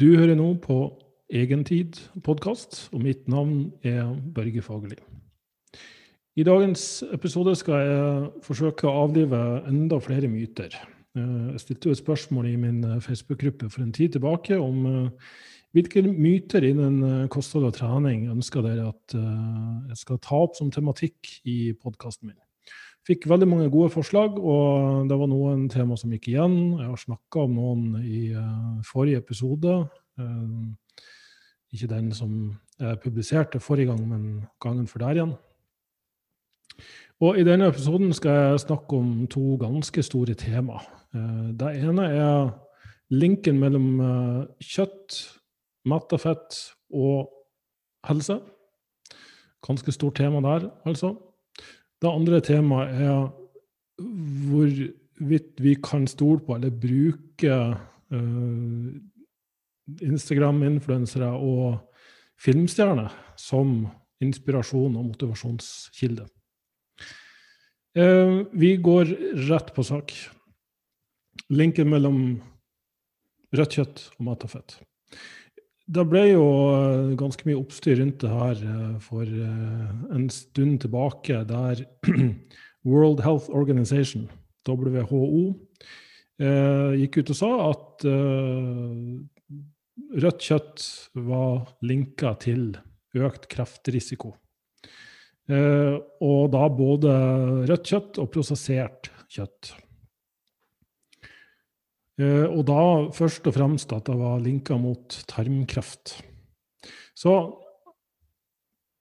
Du hører nå på Egentid podkast, og mitt navn er Børge Fagerli. I dagens episode skal jeg forsøke å avlive enda flere myter. Eh, jeg stilte et spørsmål i min Facebook-gruppe for en tid tilbake om eh, hvilke myter innen kosthold og trening ønsker dere at jeg skal ta opp som tematikk i podkasten min. Fikk veldig mange gode forslag, og det var noen tema som gikk igjen. Jeg har snakka om noen i uh, forrige episode. Uh, ikke den som jeg publiserte forrige gang, men gangen for der igjen. Og I denne episoden skal jeg snakke om to ganske store tema. Uh, det ene er linken mellom kjøtt, metta fett og helse. Ganske stort tema der, altså. Det andre temaet er hvorvidt vi kan stole på eller bruke uh, Instagram-influensere og filmstjerner som inspirasjon og motivasjonskilde. Uh, vi går rett på sak. Linken mellom rødt kjøtt og matafett. Det ble jo eh, ganske mye oppstyr rundt det her eh, for eh, en stund tilbake, der World Health Organization, WHO, gikk ut og sa at rødt kjøtt var linka til økt kreftrisiko. Og da både rødt kjøtt og prosessert kjøtt. Eh, og da først og fremst at det var linka mot tarmkreft. Så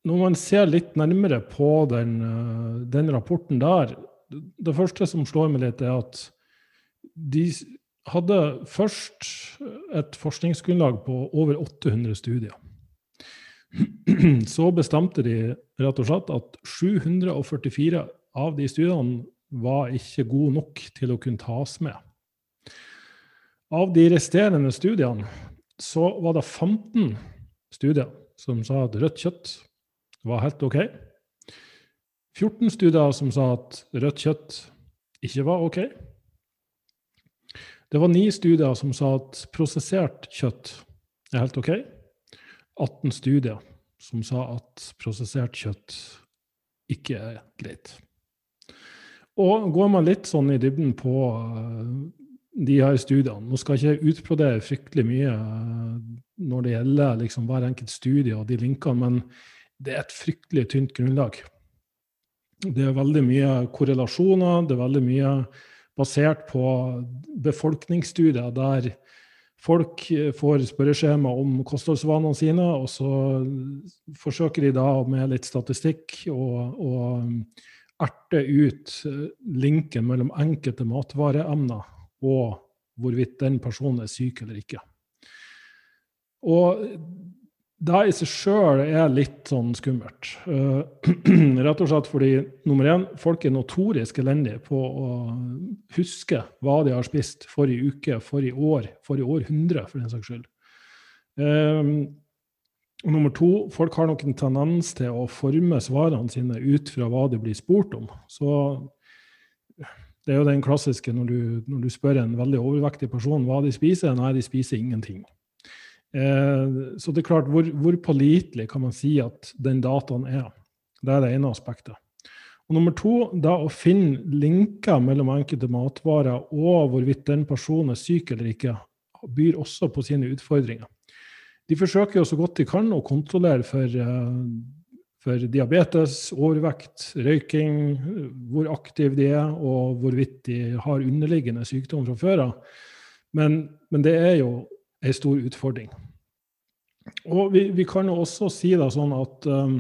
når man ser litt nærmere på den, eh, den, rapporten der Det første som slår meg litt, er at de hadde først et forskningsgrunnlag på over 800 studier. Så bestemte de rett og slett at 744 av de studiene var ikke gode nok til å kunne tas med. Av de resterende studiene så var det 15 studier som sa at rødt kjøtt var helt OK. 14 studier som sa at rødt kjøtt ikke var OK. Det var ni studier som sa at prosessert kjøtt er helt OK. 18 studier som sa at prosessert kjøtt ikke er greit. Og går man litt sånn i dybden på de her studiene. Nå skal ikke jeg utbrodere fryktelig mye eh, når det gjelder liksom hver enkelt studie og de linkene, men det er et fryktelig tynt grunnlag. Det er veldig mye korrelasjoner, det er veldig mye basert på befolkningsstudier der folk får spørreskjema om kostholdsvanene sine, og så forsøker de da med litt statistikk å erte ut linken mellom enkelte matvareemner og hvorvidt den personen er syk eller ikke. Og det i seg sjøl er litt sånn skummelt. Uh, rett og slett fordi nummer én, folk er notorisk elendige på å huske hva de har spist forrige uke, forrige år, forrige århundre, for den saks skyld. Uh, nummer to, folk har nok en tendens til å forme svarene sine ut fra hva de blir spurt om. Så det er jo den klassiske når du, når du, spør en veldig overvektig person hva de spiser. Nei, de spiser ingenting. Eh, så det er klart, hvor, hvor, pålitelig kan man si at den dataen er? Det er det ene aspektet. Og nummer to, da å finne linker mellom enkelte matvarer og hvorvidt den personen er syk eller ikke, byr også på sine utfordringer. De forsøker jo så godt de kan å kontrollere for eh, for diabetes, overvekt, røyking, hvor aktive de er, og hvorvidt de har underliggende sykdom fra før av. Men, men, det er jo en stor utfordring. Og vi, vi kan jo også si da sånn at um,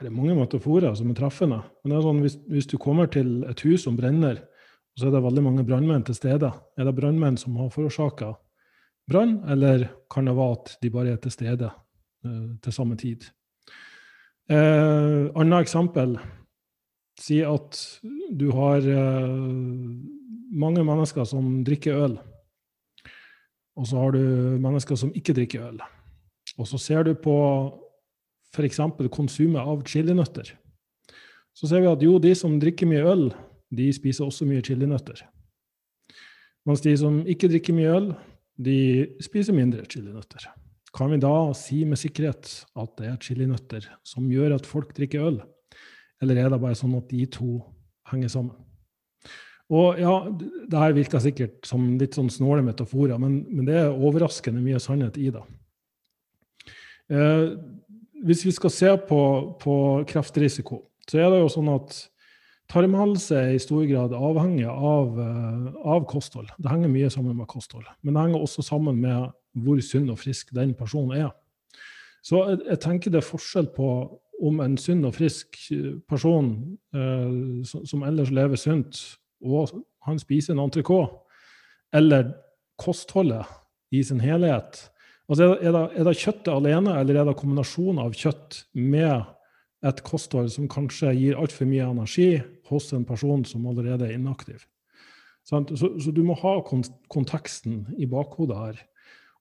Det er mange metaforer som er treffende. Men det er sånn, hvis, hvis, du kommer til et hus som brenner, og så er det veldig mange brannmenn til stede, er det brannmenn som har forårsaka brann, eller kan det være at de bare er til stede uh, til samme tid? Eh, Annet eksempel. Si at du har eh, mange mennesker som drikker øl. Og så har du mennesker som ikke drikker øl. Og så ser du på f.eks. konsumet av chilinøtter. Så ser vi at jo, de som drikker mye øl, de spiser også mye chilinøtter. Mens de som ikke drikker mye øl, de spiser mindre chilinøtter. Kan vi da si med sikkerhet at det er chilinøtter som gjør at folk drikker øl? Eller er det bare sånn at de to henger sammen? Og ja, det her virker sikkert som litt sånn snåle metaforer, men, men det er overraskende mye sannhet i det. Eh, hvis vi skal se på, på, kreftrisiko, så er det jo sånn at tarmhelse er i stor grad avhengig av, uh, av, kosthold. Det henger mye sammen med kosthold. Men det henger også sammen med hvor sunn og frisk den personen er. Så jeg, jeg tenker det er forskjell på om en sunn og frisk person eh, som, som ellers lever sunt, og han spiser en entrecôte, eller kostholdet i sin helhet. Altså er, det, er det kjøttet alene, eller er det kombinasjonen av kjøtt med et kosthold som kanskje gir altfor mye energi hos en person som allerede er inaktiv? Så, så, du må ha konteksten i bakhodet her.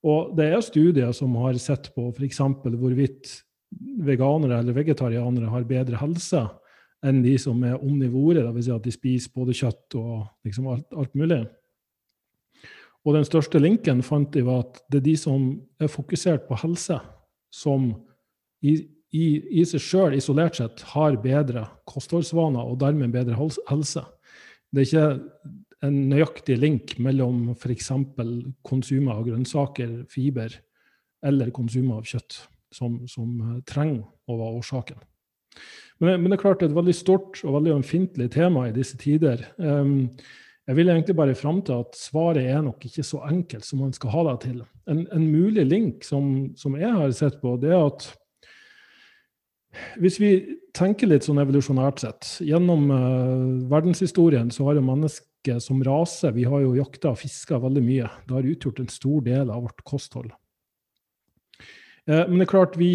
Og det er studier som har sett på f.eks. hvorvidt veganere eller vegetarianere har bedre helse enn de som er omnivore, dvs. Si at de spiser både kjøtt og liksom alt, alt, mulig. Og den største linken fant de var at det er de som er fokusert på helse, som i, i, i seg sjøl isolert sett har bedre kostholdsvaner og dermed bedre helse. Det er ikke en nøyaktig link mellom f.eks. konsumet av grønnsaker, fiber, eller konsumet av kjøtt, som, som trenger å være årsaken. Men, men, det er klart et veldig stort og veldig ømfintlig tema i disse tider. Um, jeg vil egentlig bare fram til at svaret er nok ikke så enkelt som man skal ha det til. En, en mulig link som, som, jeg har sett på, det er at hvis vi tenker litt sånn evolusjonært sett Gjennom uh, verdenshistorien så har jo mennesket som rase Vi har jo jakta og fiska veldig mye. Det har utgjort en stor del av vårt kosthold. Uh, men det er klart, vi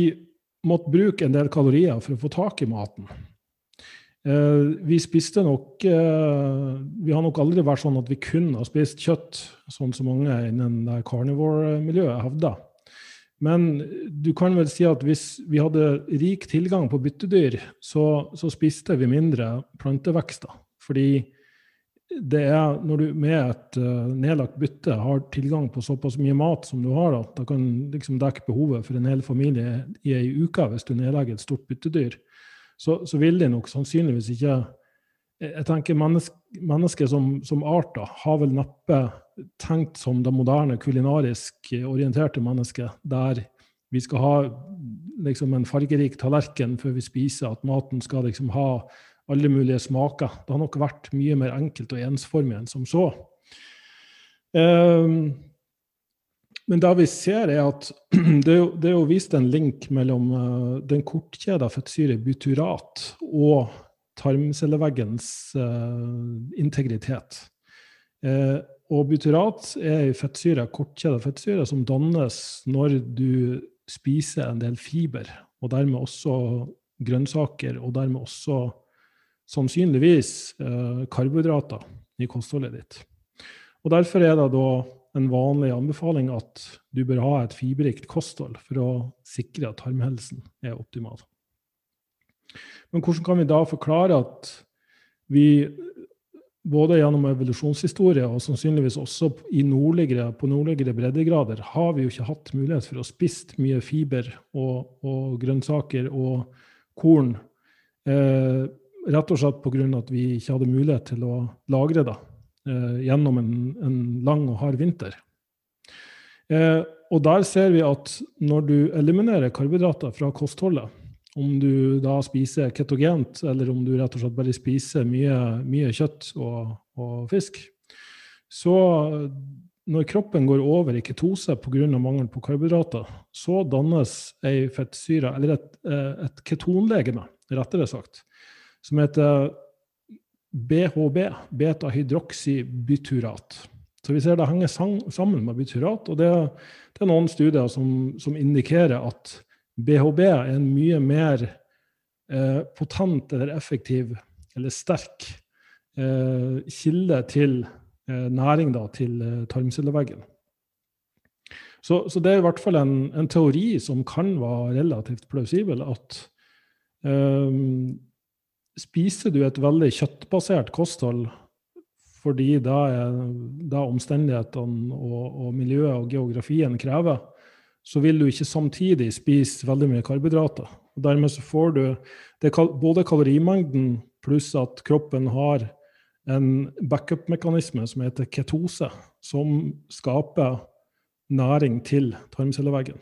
måtte bruke en del kalorier for å få tak i maten. Eh, vi spiste nok eh, Vi har nok aldri vært sånn at vi kun har spist kjøtt, sånn som mange innen carnivore-miljøet hevder. Men du kan vel si at hvis vi hadde rik tilgang på byttedyr, så, så spiste vi mindre plantevekster. Fordi det er når du med et uh, nedlagt bytte har tilgang på såpass mye mat som du har, at det kan liksom dekke behovet for en hel familie i ei uke hvis du nedlegger et stort byttedyr, så, så vil de nok sannsynligvis ikke Jeg tenker mennesker mennesket som, som art da, har vel neppe tenkt som det moderne kulinarisk orienterte mennesket, der vi skal ha liksom en fargerik tallerken før vi spiser, at maten skal liksom ha alle mulige smaker. Det har nok vært mye mer enkelt og ensformig enn som så. Um, men det vi ser, er at det er jo, det er jo vist en link mellom uh, den kortkjeda fettsyre butyrat og tarmcelleveggens uh, integritet. Uh, og butyrat er ei fettsyre, kortkjeda fettsyre som dannes når du spiser en del fiber, og dermed også grønnsaker, og dermed også sannsynligvis eh, karbohydrater i kostholdet ditt. Og Derfor er det da en vanlig anbefaling at du bør ha et fiberrikt kosthold for å sikre at tarmhelsen er optimal. Men hvordan kan vi da forklare at vi både gjennom evolusjonshistorie og sannsynligvis også nordligere, på nordligere breddegrader har vi jo ikke hatt mulighet for å spise mye fiber og, og grønnsaker og korn eh, rett og slett pga. at vi ikke hadde mulighet til å lagre det eh, gjennom en, en, lang og hard vinter. Eh, og der ser vi at når du eliminerer karbohydrater fra kostholdet, om du da spiser ketogent, eller om du rett og slett bare spiser mye, mye kjøtt og, og, fisk, så når kroppen går over i ketose pga. mangel på karbohydrater, så dannes ei fettsyre, eller et, eh, et ketonlegeme, rettere sagt, som heter BHB, beta-hydroksybutyrat. Så vi ser det henger sammen med butyrat. Og det, det er noen studier som, som, indikerer at BHB er en mye mer eh, potent eller effektiv eller sterk eh, kilde til eh, næring da, til eh, tarmcelleveggen. Så, så, det er i hvert fall en, en, teori som kan være relativt plausibel, at um, spiser du et veldig kjøttbasert kosthold fordi da, er, det omstendighetene og, og, miljøet og geografien krever, så vil du ikke samtidig spise veldig mye karbohydrater. Og dermed så får du det, både kalorimengden pluss at kroppen har en backup-mekanisme som heter ketose, som skaper næring til tarmcelleveggen.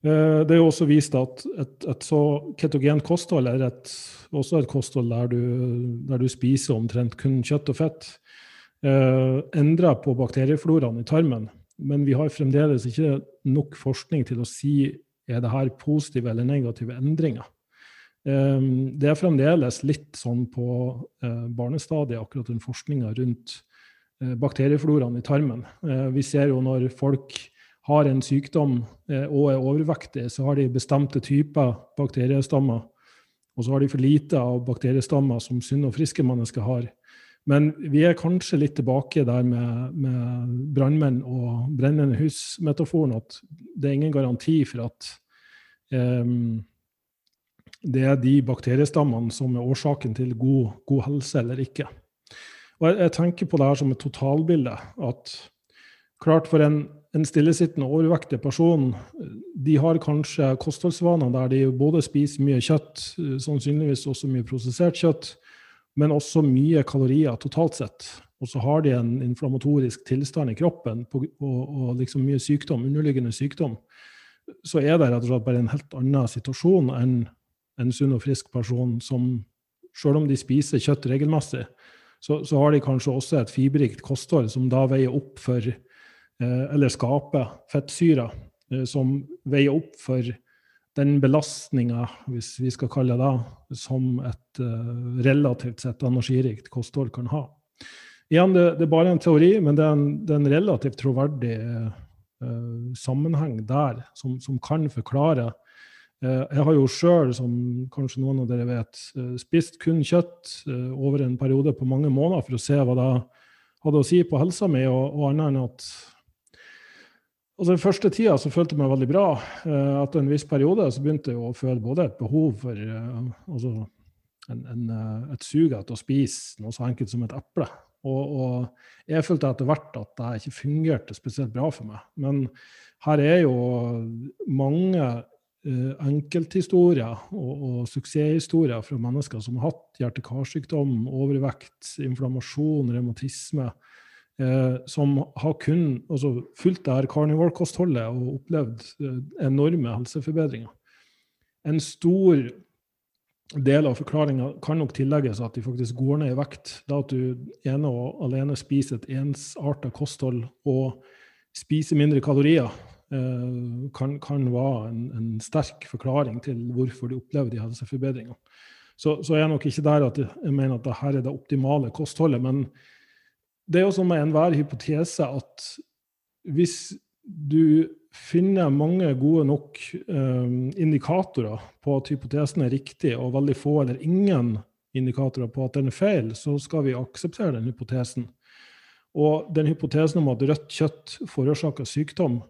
Eh, det er jo også vist at et, et så ketogent kosthold, eller et, også et kosthold der du, der du, spiser omtrent kun kjøtt og fett, eh, endrer på bakteriefloraen i tarmen. Men vi har fremdeles ikke nok forskning til å si er det her positive eller negative endringer. Eh, det er fremdeles litt sånn på eh, barnestadiet, akkurat den forskninga rundt eh, bakteriefloraen i tarmen. Eh, vi ser jo når folk har en sykdom eh, og er overvektige, så har de bestemte typer bakteriestammer. Og så har de for lite av bakteriestammer som sunne og friske mennesker har. Men vi er kanskje litt tilbake der med, med brannmenn og brennende hus-metaforen, at det er ingen garanti for at um, det er de bakteriestammene som er årsaken til god, god helse eller ikke. Og jeg, jeg, tenker på det her som et totalbilde. At klart for en en stillesittende overvektig person de har kanskje kostholdsvaner der de både spiser mye kjøtt, sannsynligvis også mye prosessert kjøtt, men også mye kalorier totalt sett. Og så har de en inflammatorisk tilstand i kroppen og, og liksom mye sykdom, underliggende sykdom. Så er det rett og slett bare en helt annen situasjon enn en sunn og frisk person som selv om de spiser kjøtt regelmessig, så, så har de kanskje også et fiberrikt kosthold som da veier opp for eller skape fettsyrer eh, som veier opp for den belastninga, hvis vi skal kalle det det, som et eh, relativt sett energirikt kosthold kan ha. Igjen, det, det, er bare en teori, men det er en, det er en relativt troverdig uh, sammenheng der som, som kan forklare uh, Jeg har jo sjøl, som kanskje noen av dere vet, uh, spist kun kjøtt over en periode på mange måneder for å se hva det hadde å si på helsa mi, og, og annet enn at Altså Den første tida så følte jeg meg veldig bra. Uh, etter en viss periode så begynte jeg å føle både et behov for uh, altså en, en, uh, et sug etter å spise noe så enkelt som et eple. Og, og jeg følte etter hvert at det ikke fungerte spesielt bra for meg. Men her er jo mange enkelthistorier og, og, suksesshistorier fra mennesker som har hatt hjerte-karsykdom, overvekt, inflammasjon, revmatisme eh, som har kun altså, fulgt det her carnivore-kostholdet og opplevd eh, enorme helseforbedringer. En stor del av forklaringa kan nok tillegges at de faktisk går ned i vekt. Da at du ene og alene spiser et ensarta kosthold og spiser mindre kalorier, eh, kan, kan, være en, en, sterk forklaring til hvorfor de opplever de helseforbedringene. Så, så jeg er nok ikke der at jeg mener at dette er det optimale kostholdet. men det er jo som med enhver hypotese at hvis du finner mange gode nok um, indikatorer på at hypotesen er riktig, og veldig få eller ingen indikatorer på at den er feil, så skal vi akseptere den hypotesen. Og den hypotesen om at rødt kjøtt forårsaker sykdom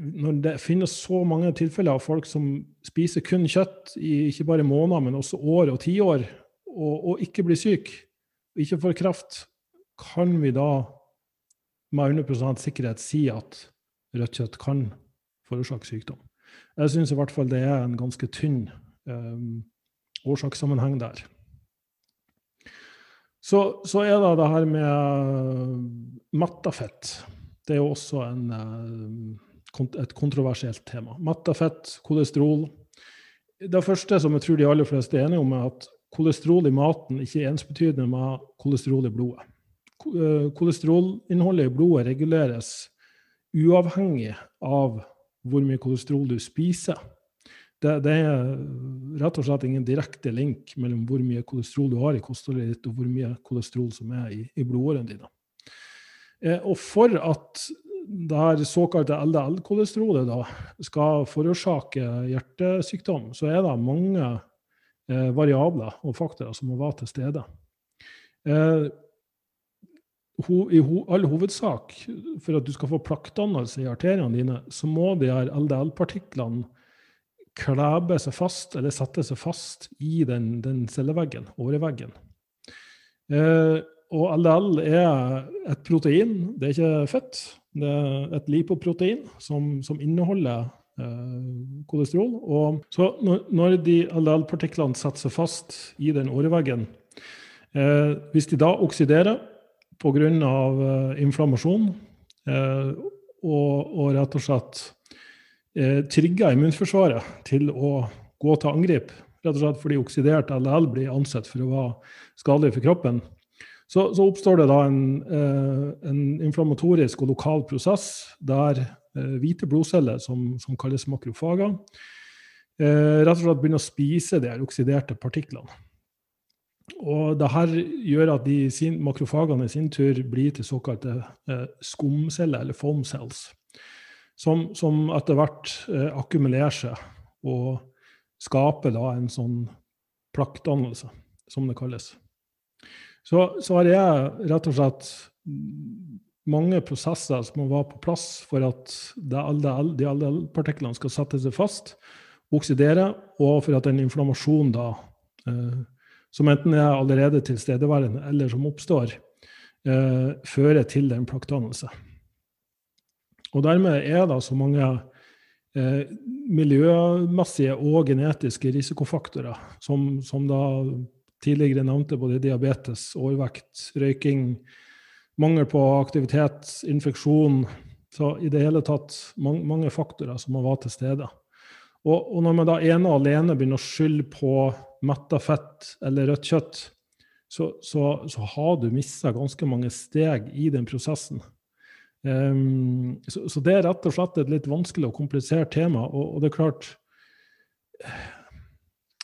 Når det finnes så mange tilfeller av folk som spiser kun kjøtt i ikke bare måneder, men også år og tiår, og, og ikke blir syk, ikke får kreft, kan vi da med 100% sikkerhet si at rødt kjøtt kan forårsake sykdom? Jeg syns i hvert fall det er en ganske tynn um, årsakssammenheng der. Så, så, er det det her med metta fett. Det er jo også en, eh, et kontroversielt tema. Metta fett, kolesterol. Det første som jeg tror de aller fleste er enige om, er at kolesterol i maten ikke er ensbetydende med kolesterol i blodet. Eh, kolesterolinnholdet i blodet reguleres uavhengig av hvor mye kolesterol du spiser. Det, det, er rett og slett ingen direkte link mellom hvor mye kolesterol du har i kostholdet ditt, og hvor mye kolesterol som er i, i blodårene dine. Eh, og for at det her såkalte LDL-kolesterolet skal forårsake hjertesykdom, så er det mange eh, variabler og faktorer som må være til stede. Eh, i all hovedsak, for at du skal få plaktdannelse i arteriene dine, så må de her LDL-partiklene klebe seg fast, eller sette seg fast i den, den celleveggen, åreveggen. Eh, og LDL er et protein, det er ikke fett. Det er et lipoprotein som, som inneholder eh, kolesterol. Og så når, når de LDL-partiklene setter seg fast i den åreveggen, eh, hvis de da oksiderer pga. Uh, inflammasjon uh, og, og, rett og slett uh, trigger immunforsvaret til å gå til angrep, rett og slett fordi oksidert LL blir ansett for å være skadelig for kroppen, så, så, oppstår det da en, uh, en, inflammatorisk og lokal prosess der eh, hvite blodceller, som, som kalles makrofager, eh, rett og slett begynner å spise de oksiderte partiklene. Og det her gjør at de sin, makrofagene i sin tur blir til såkalte eh, skumceller, eller foam cells, som, som etter hvert eh, akkumulerer seg og skaper da en sånn plaktdannelse, som det kalles. Så, så har jeg rett og slett mange prosesser som må være på plass for at de aldealpartiklene skal sette seg fast, oksidere, og for at den inflammasjonen da, eh, som enten er allerede tilstedeværende eller som oppstår, eh, fører til den plaktdannelse. Og dermed er det så mange eh, miljømessige og genetiske risikofaktorer som, som da tidligere nevnte både diabetes, overvekt, røyking, mangel på aktivitet, infeksjon. Så i det hele tatt mange, mange faktorer som må være til stede. Og, og, når man da ene og alene begynner å skylde på metta fett eller rødt kjøtt, så, så, så har du mista ganske mange steg i den prosessen. Um, så, så, det er rett og slett et litt vanskelig og komplisert tema. Og, og det er klart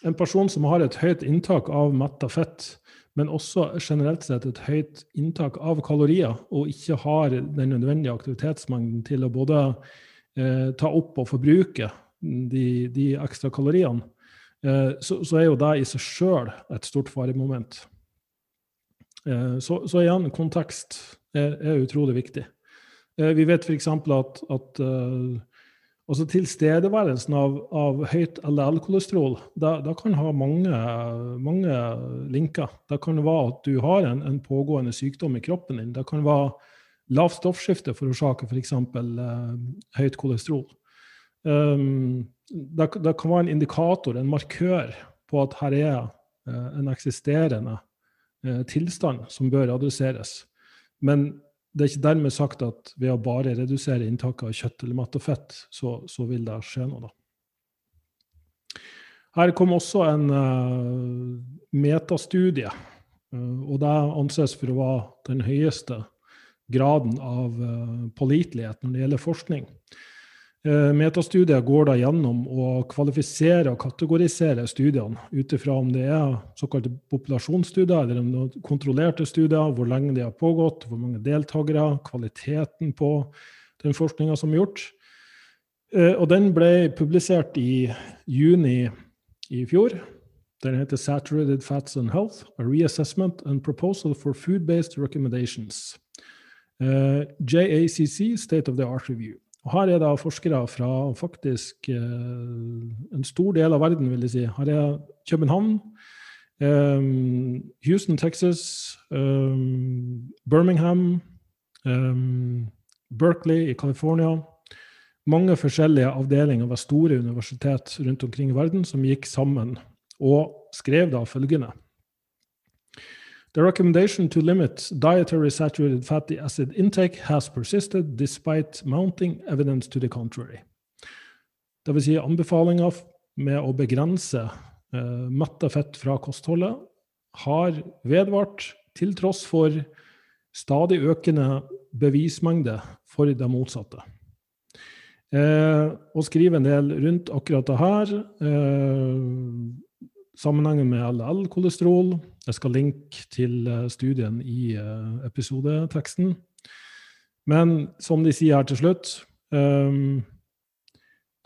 en person som har et høyt inntak av metta fett, men også generelt sett et høyt inntak av kalorier, og ikke har den nødvendige aktivitetsmengden til å både eh, ta opp og forbruke de, de ekstra kaloriene, eh, så, så, er jo det i seg sjøl et stort faremoment. Eh, så, så, igjen, kontekst er, er utrolig viktig. Eh, vi vet f.eks. at, at Altså Tilstedeværelsen av, av høyt LDL-kolesterol det, kan ha mange, mange, linker. Det kan være at du har en, en, pågående sykdom i kroppen din. Det kan være lavt stoffskifte forårsaker f.eks. For eh, høyt kolesterol. Det, det, kan være en indikator, en markør, på at her er eh, en eksisterende eh, tilstand som bør adresseres. Men det er ikke dermed sagt at ved å bare redusere inntaket av kjøtt eller matt og fett, så, så vil det skje noe, da. Her kom også en uh, metastudie, uh, og det anses for å være den høyeste graden av uh, pålitelighet når det gjelder forskning. Eh, metastudier går da gjennom å kvalifisere og kategorisere studiene ut ifra om det er såkalte populasjonsstudier eller om det er kontrollerte studier, hvor lenge de har pågått, hvor mange deltakere, kvaliteten på den forskninga som er gjort. Eh, og den ble publisert i juni i fjor. Den heter 'Saturated Fats and Health A Reassessment and Proposal for Food-Based Recommendations'. Eh, JACC State of the Art Review. Og Her er det forskere fra faktisk uh, en stor del av verden, vil jeg si. Her er København, um, Houston, Texas, um, Birmingham, um, Berkeley i California. Mange forskjellige avdelinger ved store universitet rundt omkring i verden som gikk sammen og skrev da følgende. The recommendation to limit dietary saturated fatty acid intake has persisted despite mounting evidence to the contrary. Vil si anbefalinga med å begrense uh, metta fett fra kostholdet har vedvart til tross for stadig økende bevismengde for det motsatte. Eh, og skriver en del rundt akkurat det her. Eh, sammenhengen med LL-kolesterol. Jeg skal linke til eh, studien i eh, episodeteksten. Men som de sier her til slutt um,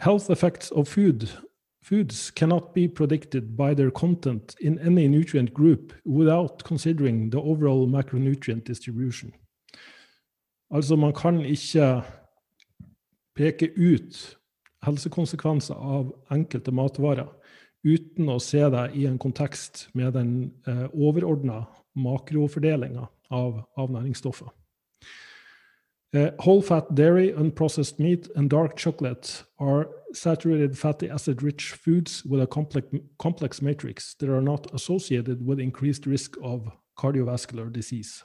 Health effects of food foods cannot be predicted by their content in any nutrient group without considering the overall macronutrient distribution. Altså, man kan ikke peke ut helsekonsekvenser av enkelte matvarer uten å se det i en kontekst med den eh, overordna makrofordelinga av, av næringsstoffer. Uh, whole fat dairy, unprocessed meat, and dark chocolate are saturated fatty acid rich foods with a complex, complex matrix that are not associated with increased risk of cardiovascular disease.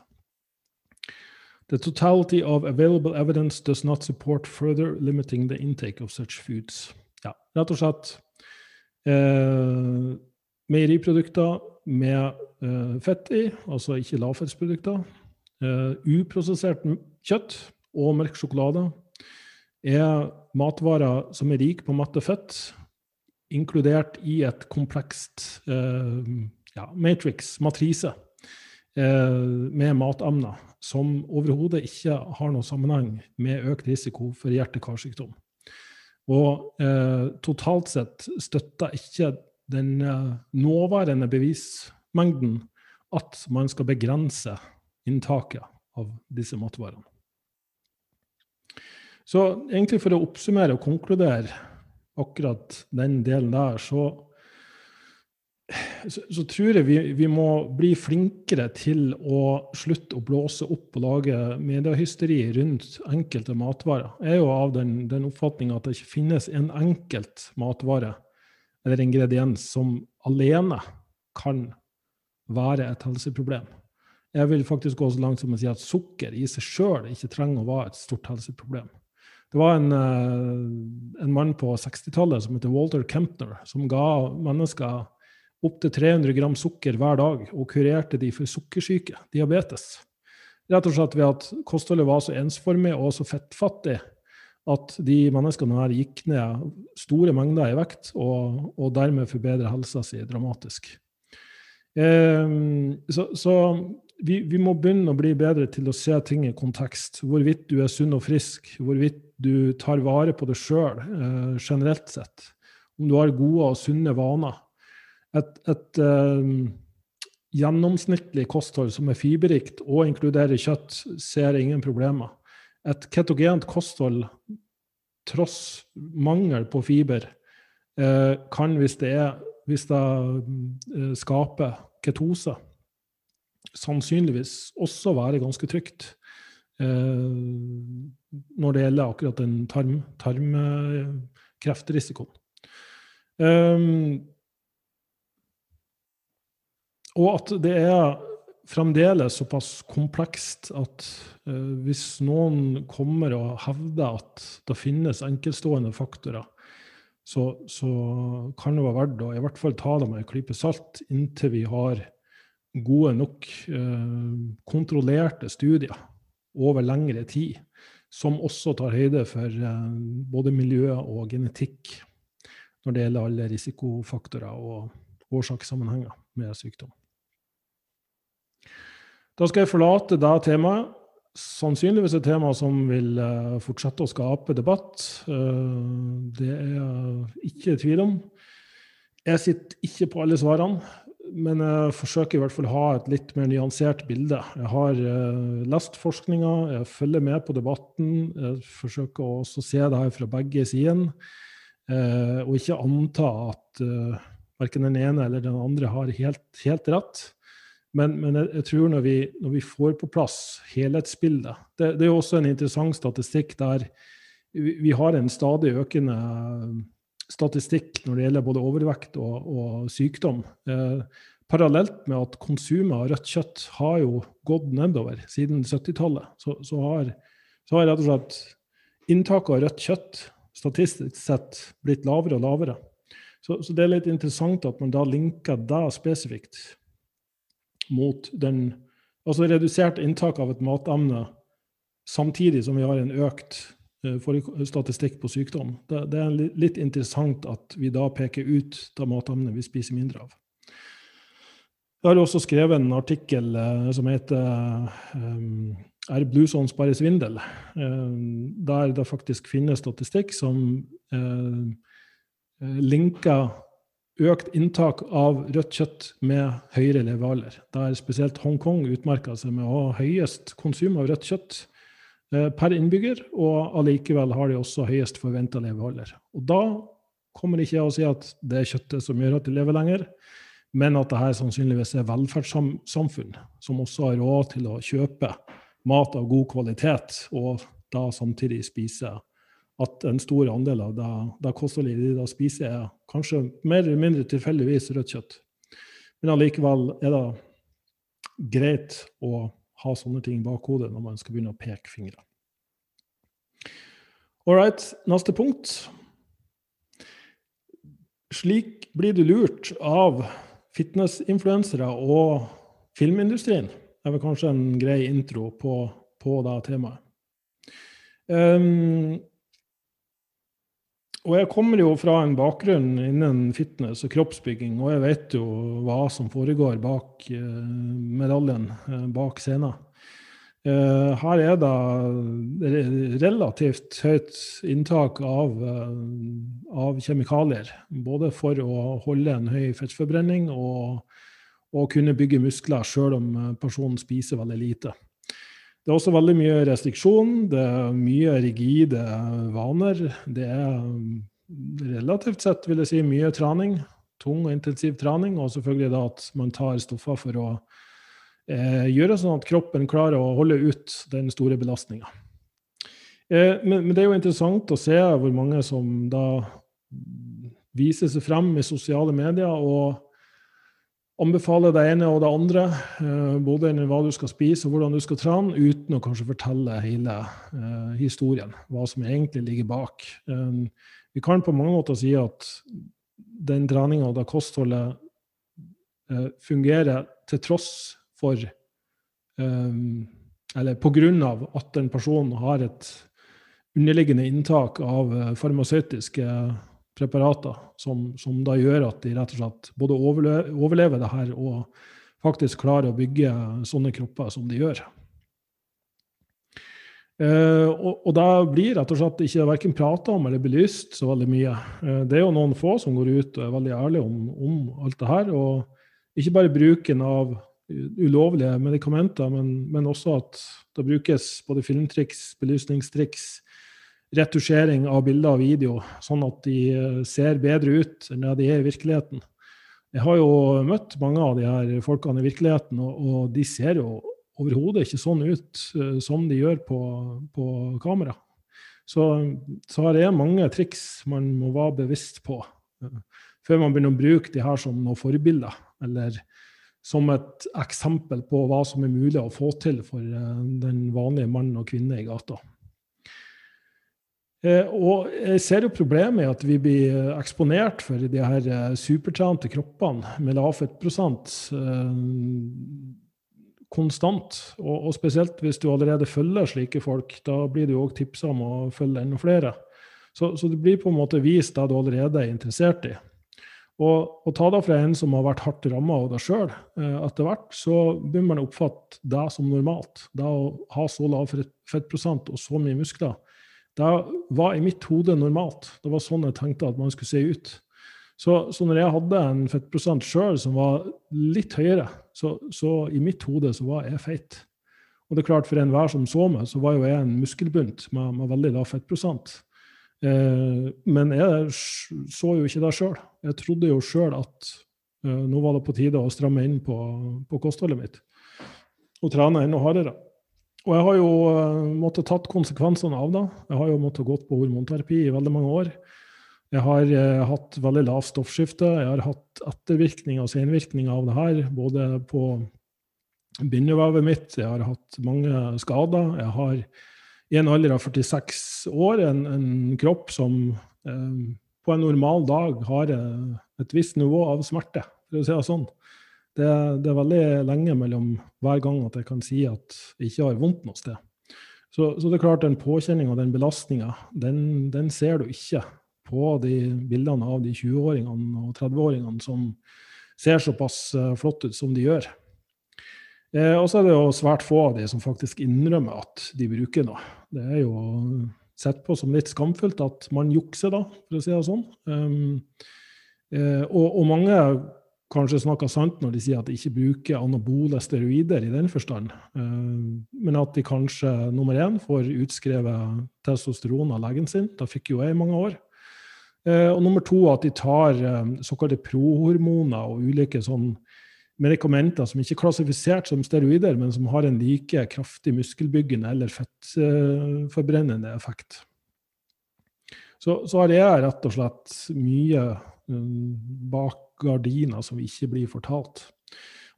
The totality of available evidence does not support further limiting the intake of such foods. Ja, rett og slett eh, meieriprodukter med eh, fett i, altså ikke lavfettsprodukter. Eh, uprosessert kjøtt og mørk sjokolade er matvarer som er rike på matte fett, inkludert i et komplekst eh, ja, matrix, matrise, eh, med matemner som overhodet ikke har noen sammenheng med økt risiko for hjerte-karsykdom. Og eh, totalt sett støtter ikke den eh, nåværende bevismengden at man skal begrense inntaket av disse matvarene. Så egentlig for å oppsummere og konkludere akkurat den delen der, så, så, så tror jeg vi, vi, må bli flinkere til å slutte å blåse opp og lage mediehysteri rundt enkelte matvarer. Jeg er jo av den, den oppfatning at det ikke finnes en enkelt matvare eller ingrediens som alene kan være et helseproblem. Jeg vil faktisk gå så langt som å si at sukker i seg sjøl ikke trenger å være et stort helseproblem. Det var en, eh, en mann på 60-tallet som heter Walter Kempner, som ga mennesker opptil 300 gram sukker hver dag og kurerte de for sukkersyke, diabetes. Rett og slett ved at kostholdet var så ensformig og så fettfattig at de menneskene her gikk ned store mengder i vekt, og, og dermed forbedra helsa si dramatisk. Eh, så, så vi, vi, må begynne å bli bedre til å se ting i kontekst. Hvorvidt du er sunn og frisk, hvorvidt du tar vare på deg sjøl eh, generelt sett. Om du har gode og sunne vaner. Et, et eh, gjennomsnittlig kosthold som er fiberrikt og inkluderer kjøtt, ser ingen problemer. Et ketogent kosthold, tross mangel på fiber, uh, kan, hvis det, er, hvis det uh, skaper ketose, sannsynligvis også være ganske trygt. Eh, når det gjelder akkurat den tarm, tarmkreftrisikoen. Um, og at det er fremdeles såpass komplekst at uh, hvis noen kommer og hevder at det finnes enkeltstående faktorer, så, så, kan det være verdt å i hvert fall ta det med en klype salt inntil vi har gode nok uh, kontrollerte studier over lengre tid, som også tar høyde for eh, både miljø og genetikk når det gjelder alle risikofaktorer og årsakssammenhenger med sykdom. Da skal jeg forlate det temaet. Sannsynligvis et tema som vil eh, fortsette å skape debatt. Eh, det er jeg ikke i tvil om. Jeg sitter ikke på alle svarene men jeg forsøker i hvert fall å ha et litt mer nyansert bilde. Jeg har uh, lest forskninga, jeg følger med på debatten. Jeg forsøker også å se det her fra begge sider, og ikke anta at eh, verken den ene eller den andre har helt, helt rett. Men, men jeg, jeg, tror når vi, når vi, får på plass helhetsbildet det, det er jo også en interessant statistikk der vi, vi har en stadig økende statistikk når det gjelder både overvekt og, og sykdom. Eh, parallelt med at konsumet av rødt kjøtt har jo gått nedover siden 70-tallet, så, så, har, så har rett og slett inntaket av rødt kjøtt statistisk sett blitt lavere og lavere. Så, så, det er litt interessant at man da linker det spesifikt mot den Altså redusert inntak av et matemne samtidig som vi har en økt Eh, statistikk på sykdom. Det, er litt interessant at vi da peker ut det matemnet vi spiser mindre av. Jeg har også skrevet en artikkel uh, som heter um, 'Er bluesons bare svindel?', der det faktisk finnes statistikk som linker økt inntak av rødt kjøtt med høyere levealder. Der spesielt Hongkong utmerker seg med å ha høyest konsum av rødt kjøtt Eh, per innbygger, og allikevel har de også høyest forventa levealder. Og da kommer ikke jeg å si at det er kjøttet som gjør at de lever lenger, men at dette sannsynligvis er velferdssamfunn som også har råd til å kjøpe mat av god kvalitet, og da samtidig spise at en stor andel av det, det kostholdet de da spiser, er kanskje mer eller mindre tilfeldigvis rødt kjøtt. Men allikevel er det greit å ha sånne ting i bakhodet når man skal begynne å peke fingre. All right, neste punkt. Slik blir du lurt av fitnessinfluensere og filmindustrien. Det er vel kanskje en grei intro på, på det temaet. Um, og jeg kommer jo fra en bakgrunn innen fitness og kroppsbygging, og jeg vet jo hva som foregår bak uh, medaljen, uh, bak scenen. Uh, her er det relativt høyt inntak av, av, kjemikalier. Både for å holde en høy fettforbrenning og, og kunne bygge muskler sjøl om personen spiser veldig lite. Det er også veldig mye restriksjon, det er mye rigide vaner. Det er relativt sett, vil jeg si, mye trening. Tung og intensiv trening, og selvfølgelig da at man tar stoffer for å eh, gjøre sånn at kroppen klarer å holde ut den store belastninga. Eh, men, men, det er jo interessant å se hvor mange som da viser seg frem i sosiale medier og anbefaler det ene og det andre, eh, både hva du skal spise og hvordan du skal trene, uten å kanskje fortelle hele uh, historien, hva som egentlig ligger bak. Um, vi kan på mange måter si at den treninga og det kostholdet fungerer til tross for Eller på grunn av at en person har et underliggende inntak av farmasøytiske preparater som, som, da gjør at de rett og slett både overlever, overlever det her og faktisk klarer å bygge sånne kropper som de gjør. Eh, og, og da blir rett og slett ikke verken prata om eller belyst så veldig mye. Eh, det er jo noen få som går ut og er veldig ærlige om, om, alt det her. Og ikke bare bruken av ulovlige medikamenter, men, men også at det brukes både filmtriks, belysningstriks, retusjering av bilder og video, sånn at de eh, ser bedre ut enn de er i virkeligheten. Jeg har jo møtt mange av de her folkene i virkeligheten, og, de ser jo overhodet ikke sånn ut uh, som de gjør på, på kamera. Så, så her er mange triks man må være bevisst på uh, før man begynner å bruke de her som noen forbilder, eller som et eksempel på hva som er mulig å få til for den vanlige mann og kvinne i gata. Eh, og jeg ser jo problemet i at vi blir eh, eksponert for de her eh, supertrente kroppene med lav fettprosent konstant. Og, og, spesielt hvis du allerede følger slike folk. Da blir du òg tipsa om å følge enda flere. Så, så, det blir på en måte vist det du allerede er interessert i. Og, og ta det fra en som har vært hardt ramma av det sjøl, etter hvert, så begynner man å oppfatte det som normalt. Det å ha så lav fettprosent og så mye muskler det var i mitt hode normalt. Det var sånn jeg tenkte at man skulle se ut. Så, så når jeg hadde en fettprosent sjøl som var litt høyere, så, så, i mitt hode så var jeg feit. Og det er klart, for enhver som så meg, så var jo jeg en muskelbunt med, med veldig lav fettprosent. Eh, men jeg så jo ikke det sjøl. Jeg trodde jo sjøl at eh, nå var det på tide å stramme inn på, på kostholdet mitt og trene enda hardere. Og jeg har jo uh, måttet tatt konsekvensene av det. Jeg har jo måttet gått på hormonterapi i veldig mange år. Jeg har eh, hatt veldig lavt stoffskifte. Jeg har hatt ettervirkninger og senvirkninger av det her, både på bindevevet mitt, jeg har hatt mange skader. Jeg har i en alder av 46 år en, en kropp som eh, på en normal dag har et visst nivå av smerte, for å si det sånn. Det, det, er veldig lenge mellom hver gang at jeg kan si at jeg ikke har vondt noe sted. Så, så det er klart den påkjenninga den belastninga, den, den, ser du ikke på de bildene av de 20-åringene og 30-åringene som ser såpass uh, flott ut som de gjør. Eh, og så er det jo svært få av de som faktisk innrømmer at de bruker noe. Det er jo sett på som litt skamfullt at man jukser, da, for å si det sånn. Um, eh, og, og, mange kanskje snakker sant når de sier at de ikke bruker anabole steroider i den forstand, eh, men at de kanskje nummer én får utskrevet testosteron av legen sin. Det fikk jo jeg i mange år. Eh, og nummer to at de tar eh, såkalte prohormoner og ulike sånn medikamenter som ikke er klassifisert som steroider, men som har en like kraftig muskelbyggende eller fettforbrennende effekt. Så, så har jeg rett og slett mye bak gardiner som ikke blir fortalt.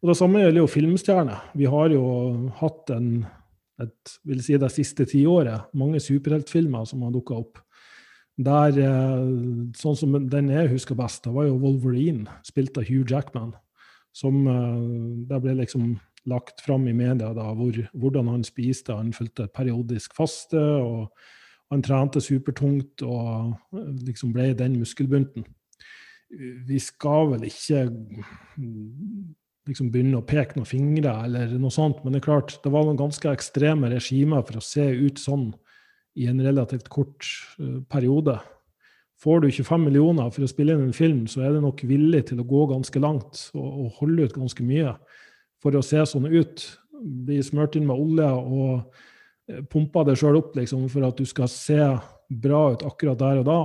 Og Det samme gjelder jo filmstjerner. Vi har jo hatt en, et, vil si det siste tiåret, mange superheltfilmer som har dukka opp. Der, eh, sånn som Den jeg husker best, det var jo Wolverine, spilt av Hugh Jackman. Som eh, det ble liksom lagt fram i media da, hvor, hvordan han spiste. Han fulgte periodisk faste, og han trente supertungt og eh, liksom ble den muskelbunten. Vi skal vel ikke liksom begynne å peke noen fingre eller noe sånt, men det er klart, det var noen ganske ekstreme regimer for å se ut sånn i en relativt kort uh, periode. Får du 25 millioner for å spille inn en film, så er det nok villig til å gå ganske langt og, og holde ut ganske mye for å se sånn ut. Bli smurt inn med olje og uh, pumpa det sjøl opp liksom, for at du skal se bra ut akkurat der og da.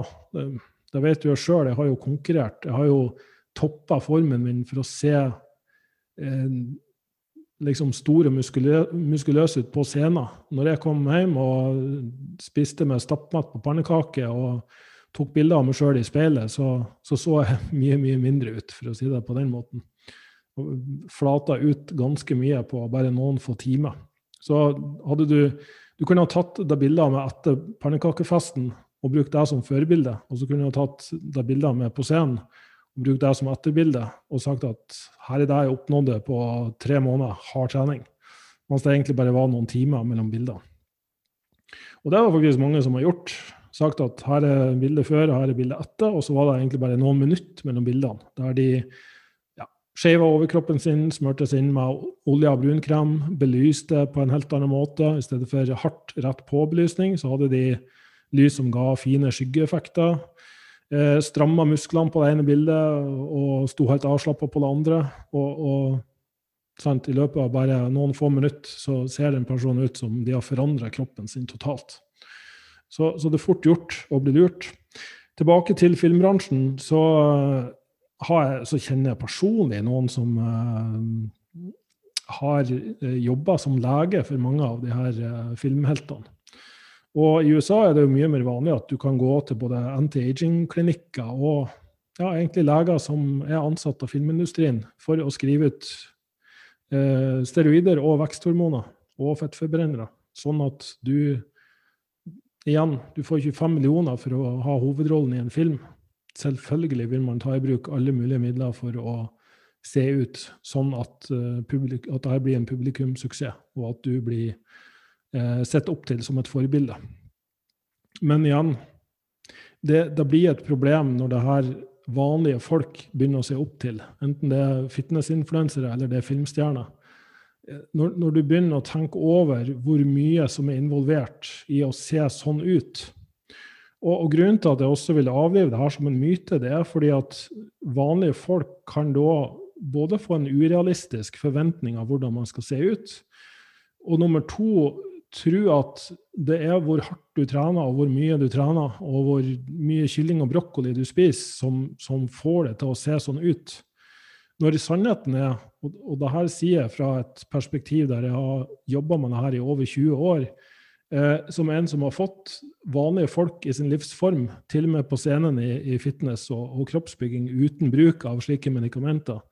Det, vet du jo sjøl, jeg har jo konkurrert. Jeg har jo toppa formen min for å se eh, liksom store muskulø muskuløse ut på scenen. Når jeg kom hjem og spiste med stappmat på pannekake og tok bilder av meg sjøl i speilet, så, så, så jeg mye, mye mindre ut, for å si det på den måten. Flata ut ganske mye på bare noen få timer. Så hadde du Du kunne ha tatt det bildet av meg etter pannekakefesten og brukt det som førbilde, og så kunne hun tatt det bildet med på scenen og brukt det som etterbilde og sagt at her er det jeg oppnådde på tre måneder hard trening. Mens det egentlig bare var noen timer mellom bildene. Og det det faktisk mange som har gjort. Sagt at her er bildet før og her er bildet etter, og så var det egentlig bare noen minutter mellom bildene. Der de ja, skeiva overkroppen sin, smurte seg inn med olje og brunkrem, belyste på en helt annen måte. I stedet for hardt, rett på-belysning, så hadde de lys som ga fine skyggeeffekter. Eh, stramma musklene på det ene bildet og sto helt avslappa på det andre. Og, og sant, i løpet av bare noen få minutter så ser den personen ut som de har forandra kroppen sin totalt. Så, så, det er fort gjort å bli lurt. Tilbake til filmbransjen, så, jeg, så kjenner jeg personlig noen som uh, har eh, jobba som lege for mange av de her uh, filmheltene. Og i USA er det jo mye mer vanlig at du kan gå til både anti-aging-klinikker og ja, egentlig leger som er ansatt av filmindustrien for å skrive ut eh, steroider og veksthormoner og fettforbrennere. Sånn at du igjen, du får 25 millioner for å ha hovedrollen i en film. Selvfølgelig vil man ta i bruk alle mulige midler for å se ut sånn at, uh, at dette blir en publikumssuksess, og at du blir eh, sett opp til som et forbilde. Men igjen, det, det, blir et problem når det her vanlige folk begynner å se opp til, enten det er fitnessinfluensere eller det er filmstjerner. Eh, når, når, du begynner å tenke over hvor mye som er involvert i å se sånn ut og, og Grunnen til at jeg også vil avlive det her som en myte, det er fordi at vanlige folk kan da både få en urealistisk forventning av hvordan man skal se ut, og nummer to tro at det er hvor hardt du trener, og hvor mye du trener, og hvor mye kylling og brokkoli du spiser, som, som får det til å se sånn ut. Når sannheten er, og, og det her sier jeg fra et perspektiv der jeg har jobba med det her i over 20 år, eh, som en som har fått vanlige folk i sin livsform, til og med på scenen i, i fitness og, og, kroppsbygging uten bruk av slike medikamenter,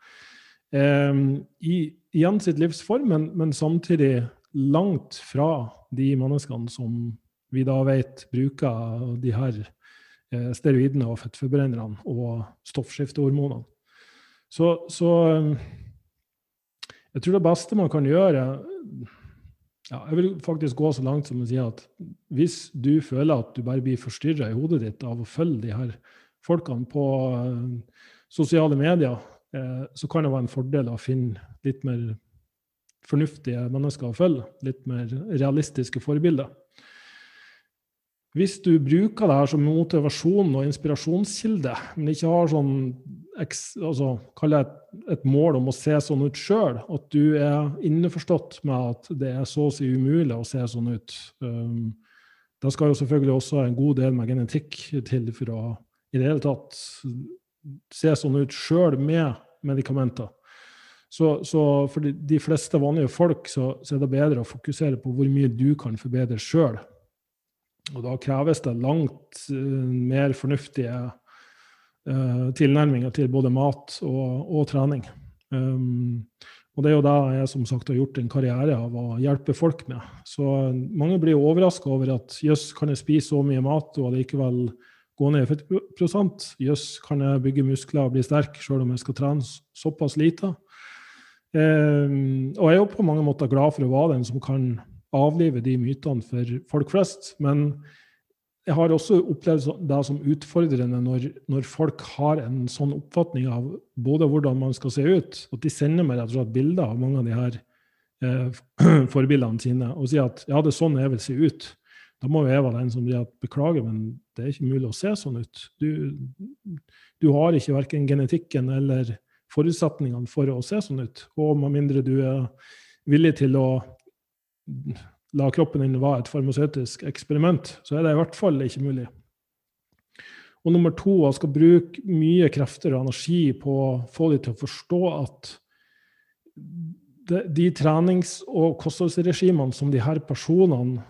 eh, i, igjen sitt livsform, men, men samtidig langt fra de menneskene som vi da vet bruker de her eh, steroidene og fettforbrennerne og stoffskiftehormonene. Så, så, eh, jeg tror det beste man kan gjøre ja, Jeg vil faktisk gå så langt som å si at hvis du føler at du bare blir forstyrra i hodet ditt av å følge de her folkene på uh, sosiale medier, uh, så kan det være en fordel å finne litt mer fornuftige mennesker å følge. Litt mer realistiske forbilder. Hvis du bruker det her som motivasjon og inspirasjonskilde, men ikke har sånn altså, et, et, mål om å se sånn ut sjøl, at du er innforstått med at det er så å si umulig å se sånn ut. Um, da skal jo selvfølgelig også en god del med genetikk til for å i det hele tatt se sånn ut sjøl med medikamenter. Så, så, for de, de, fleste vanlige folk så, så, er det bedre å fokusere på hvor mye du kan forbedre sjøl. Og da kreves det langt uh, mer fornuftige uh, tilnærminger til både mat og, og trening. Um, og det er jo det jeg som sagt har gjort en karriere av å hjelpe folk med. Så mange blir jo overraska over at jøss, kan jeg spise så mye mat og allikevel gå ned i fettprosent? Jøss, kan jeg bygge muskler og bli sterk sjøl om jeg skal trene såpass lite? Um, og jeg er jo på mange måter glad for å være den som kan avlive de mytene for folk flest. Men jeg har også opplevd det som utfordrende når, når, folk har en sånn oppfatning av både hvordan man skal se ut, at de sender meg rett og slett bilder av mange av de her eh, forbildene sine og sier at ja, det er sånn jeg vil se ut. Da må jo jeg være den som sier at beklager, men det er ikke mulig å se sånn ut. Du, du har ikke verken genetikken eller forutsetningene for å se sånn ut. Og med mindre du er villig til å la kroppen din være et farmasøytisk eksperiment, så er det i hvert fall ikke mulig. Og nummer to, jeg skal bruke mye krefter og energi på å få dem til å forstå at de, de trenings- og kostholdsregimene som de her personene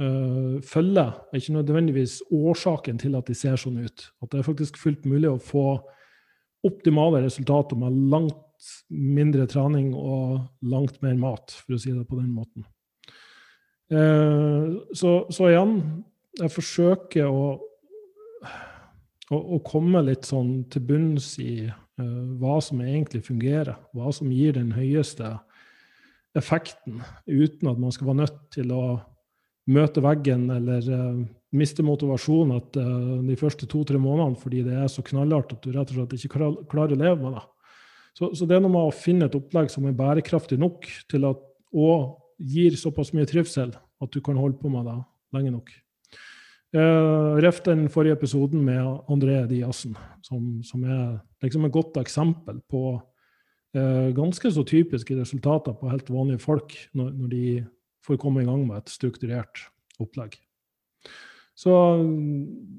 uh, følger, er ikke nødvendigvis årsaken til at de ser sånn ut. At det er faktisk fullt mulig å få optimale resultater med langt mindre trening og langt mer mat, for å si det på den måten. Eh, så, så, igjen, jeg forsøker å, å, å, komme litt sånn til bunns i uh, hva som egentlig fungerer. Hva som gir den høyeste effekten, uten at man skal være nødt til å møte veggen eller uh, motivasjonen motivasjon uh, de første to-tre månedene fordi det er så knallhardt at du rett og slett ikke klarer å leve med det. Så, så det er noe med å finne et opplegg som er bærekraftig nok til at, og gir såpass mye trivsel at du kan holde på med det lenge nok. Uh, Ref den forrige episoden med André Diassen, som, som er liksom et godt eksempel på uh, ganske så typiske resultater på helt vanlige folk når, når de får komme i gang med et strukturert opplegg. Så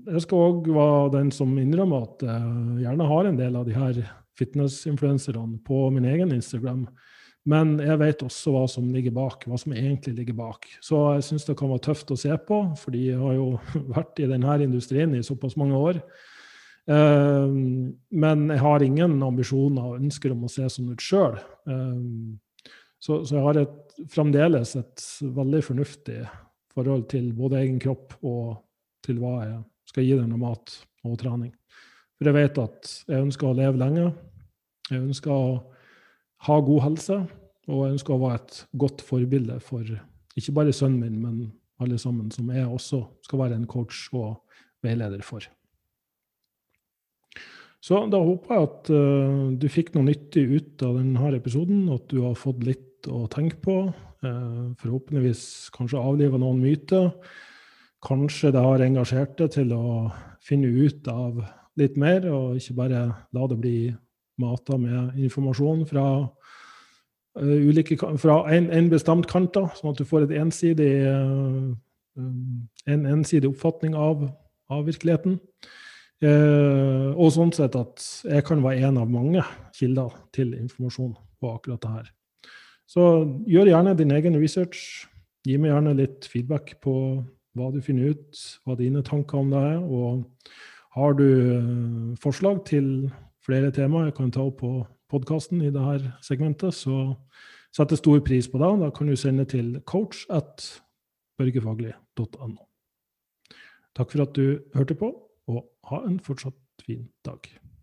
jeg skal òg være den som innrømmer at jeg gjerne har en del av de her fitnessinfluenserne på min egen Instagram men jeg vet også hva som ligger bak, hva som egentlig ligger bak. Så jeg syns det kan være tøft å se på, fordi jeg har jo vært i denne industrien i såpass mange år. Uh, men jeg har ingen ambisjoner og ønsker om å se sånn ut sjøl. Uh, eh, så, så, jeg har et, fremdeles et veldig fornuftig forhold til både egen kropp og til hva jeg skal gi dem av mat og trening. For jeg vet at jeg ønsker å leve lenge. Jeg ønsker å ha god helse, og jeg ønsker å være et godt forbilde for ikke bare sønnen min, men alle sammen, som jeg også skal være en coach og veileder for. Så da håper jeg at uh, du fikk noe nyttig ut av denne episoden, at du har fått litt å tenke på. Uh, forhåpentligvis kanskje avliva noen myter. Kanskje det har engasjert deg til å finne ut av litt mer, og ikke bare la det bli mata med informasjon fra uh, ulike, fra en, en, bestemt kant, da, sånn at du får ensidig, uh, en ensidig oppfatning av, av virkeligheten. Uh, og sånn sett at jeg kan være en av mange kilder til informasjon på akkurat det her. Så gjør gjerne din egen research. Gi meg gjerne litt feedback på hva du finner ut, hva dine tanker om det er. Og har du forslag til flere temaer jeg kan ta opp på podkasten i dette segmentet, så setter stor pris på det. Da kan du sende til coach at børgefaglig.no. Takk for at du hørte på, og ha en fortsatt fin dag.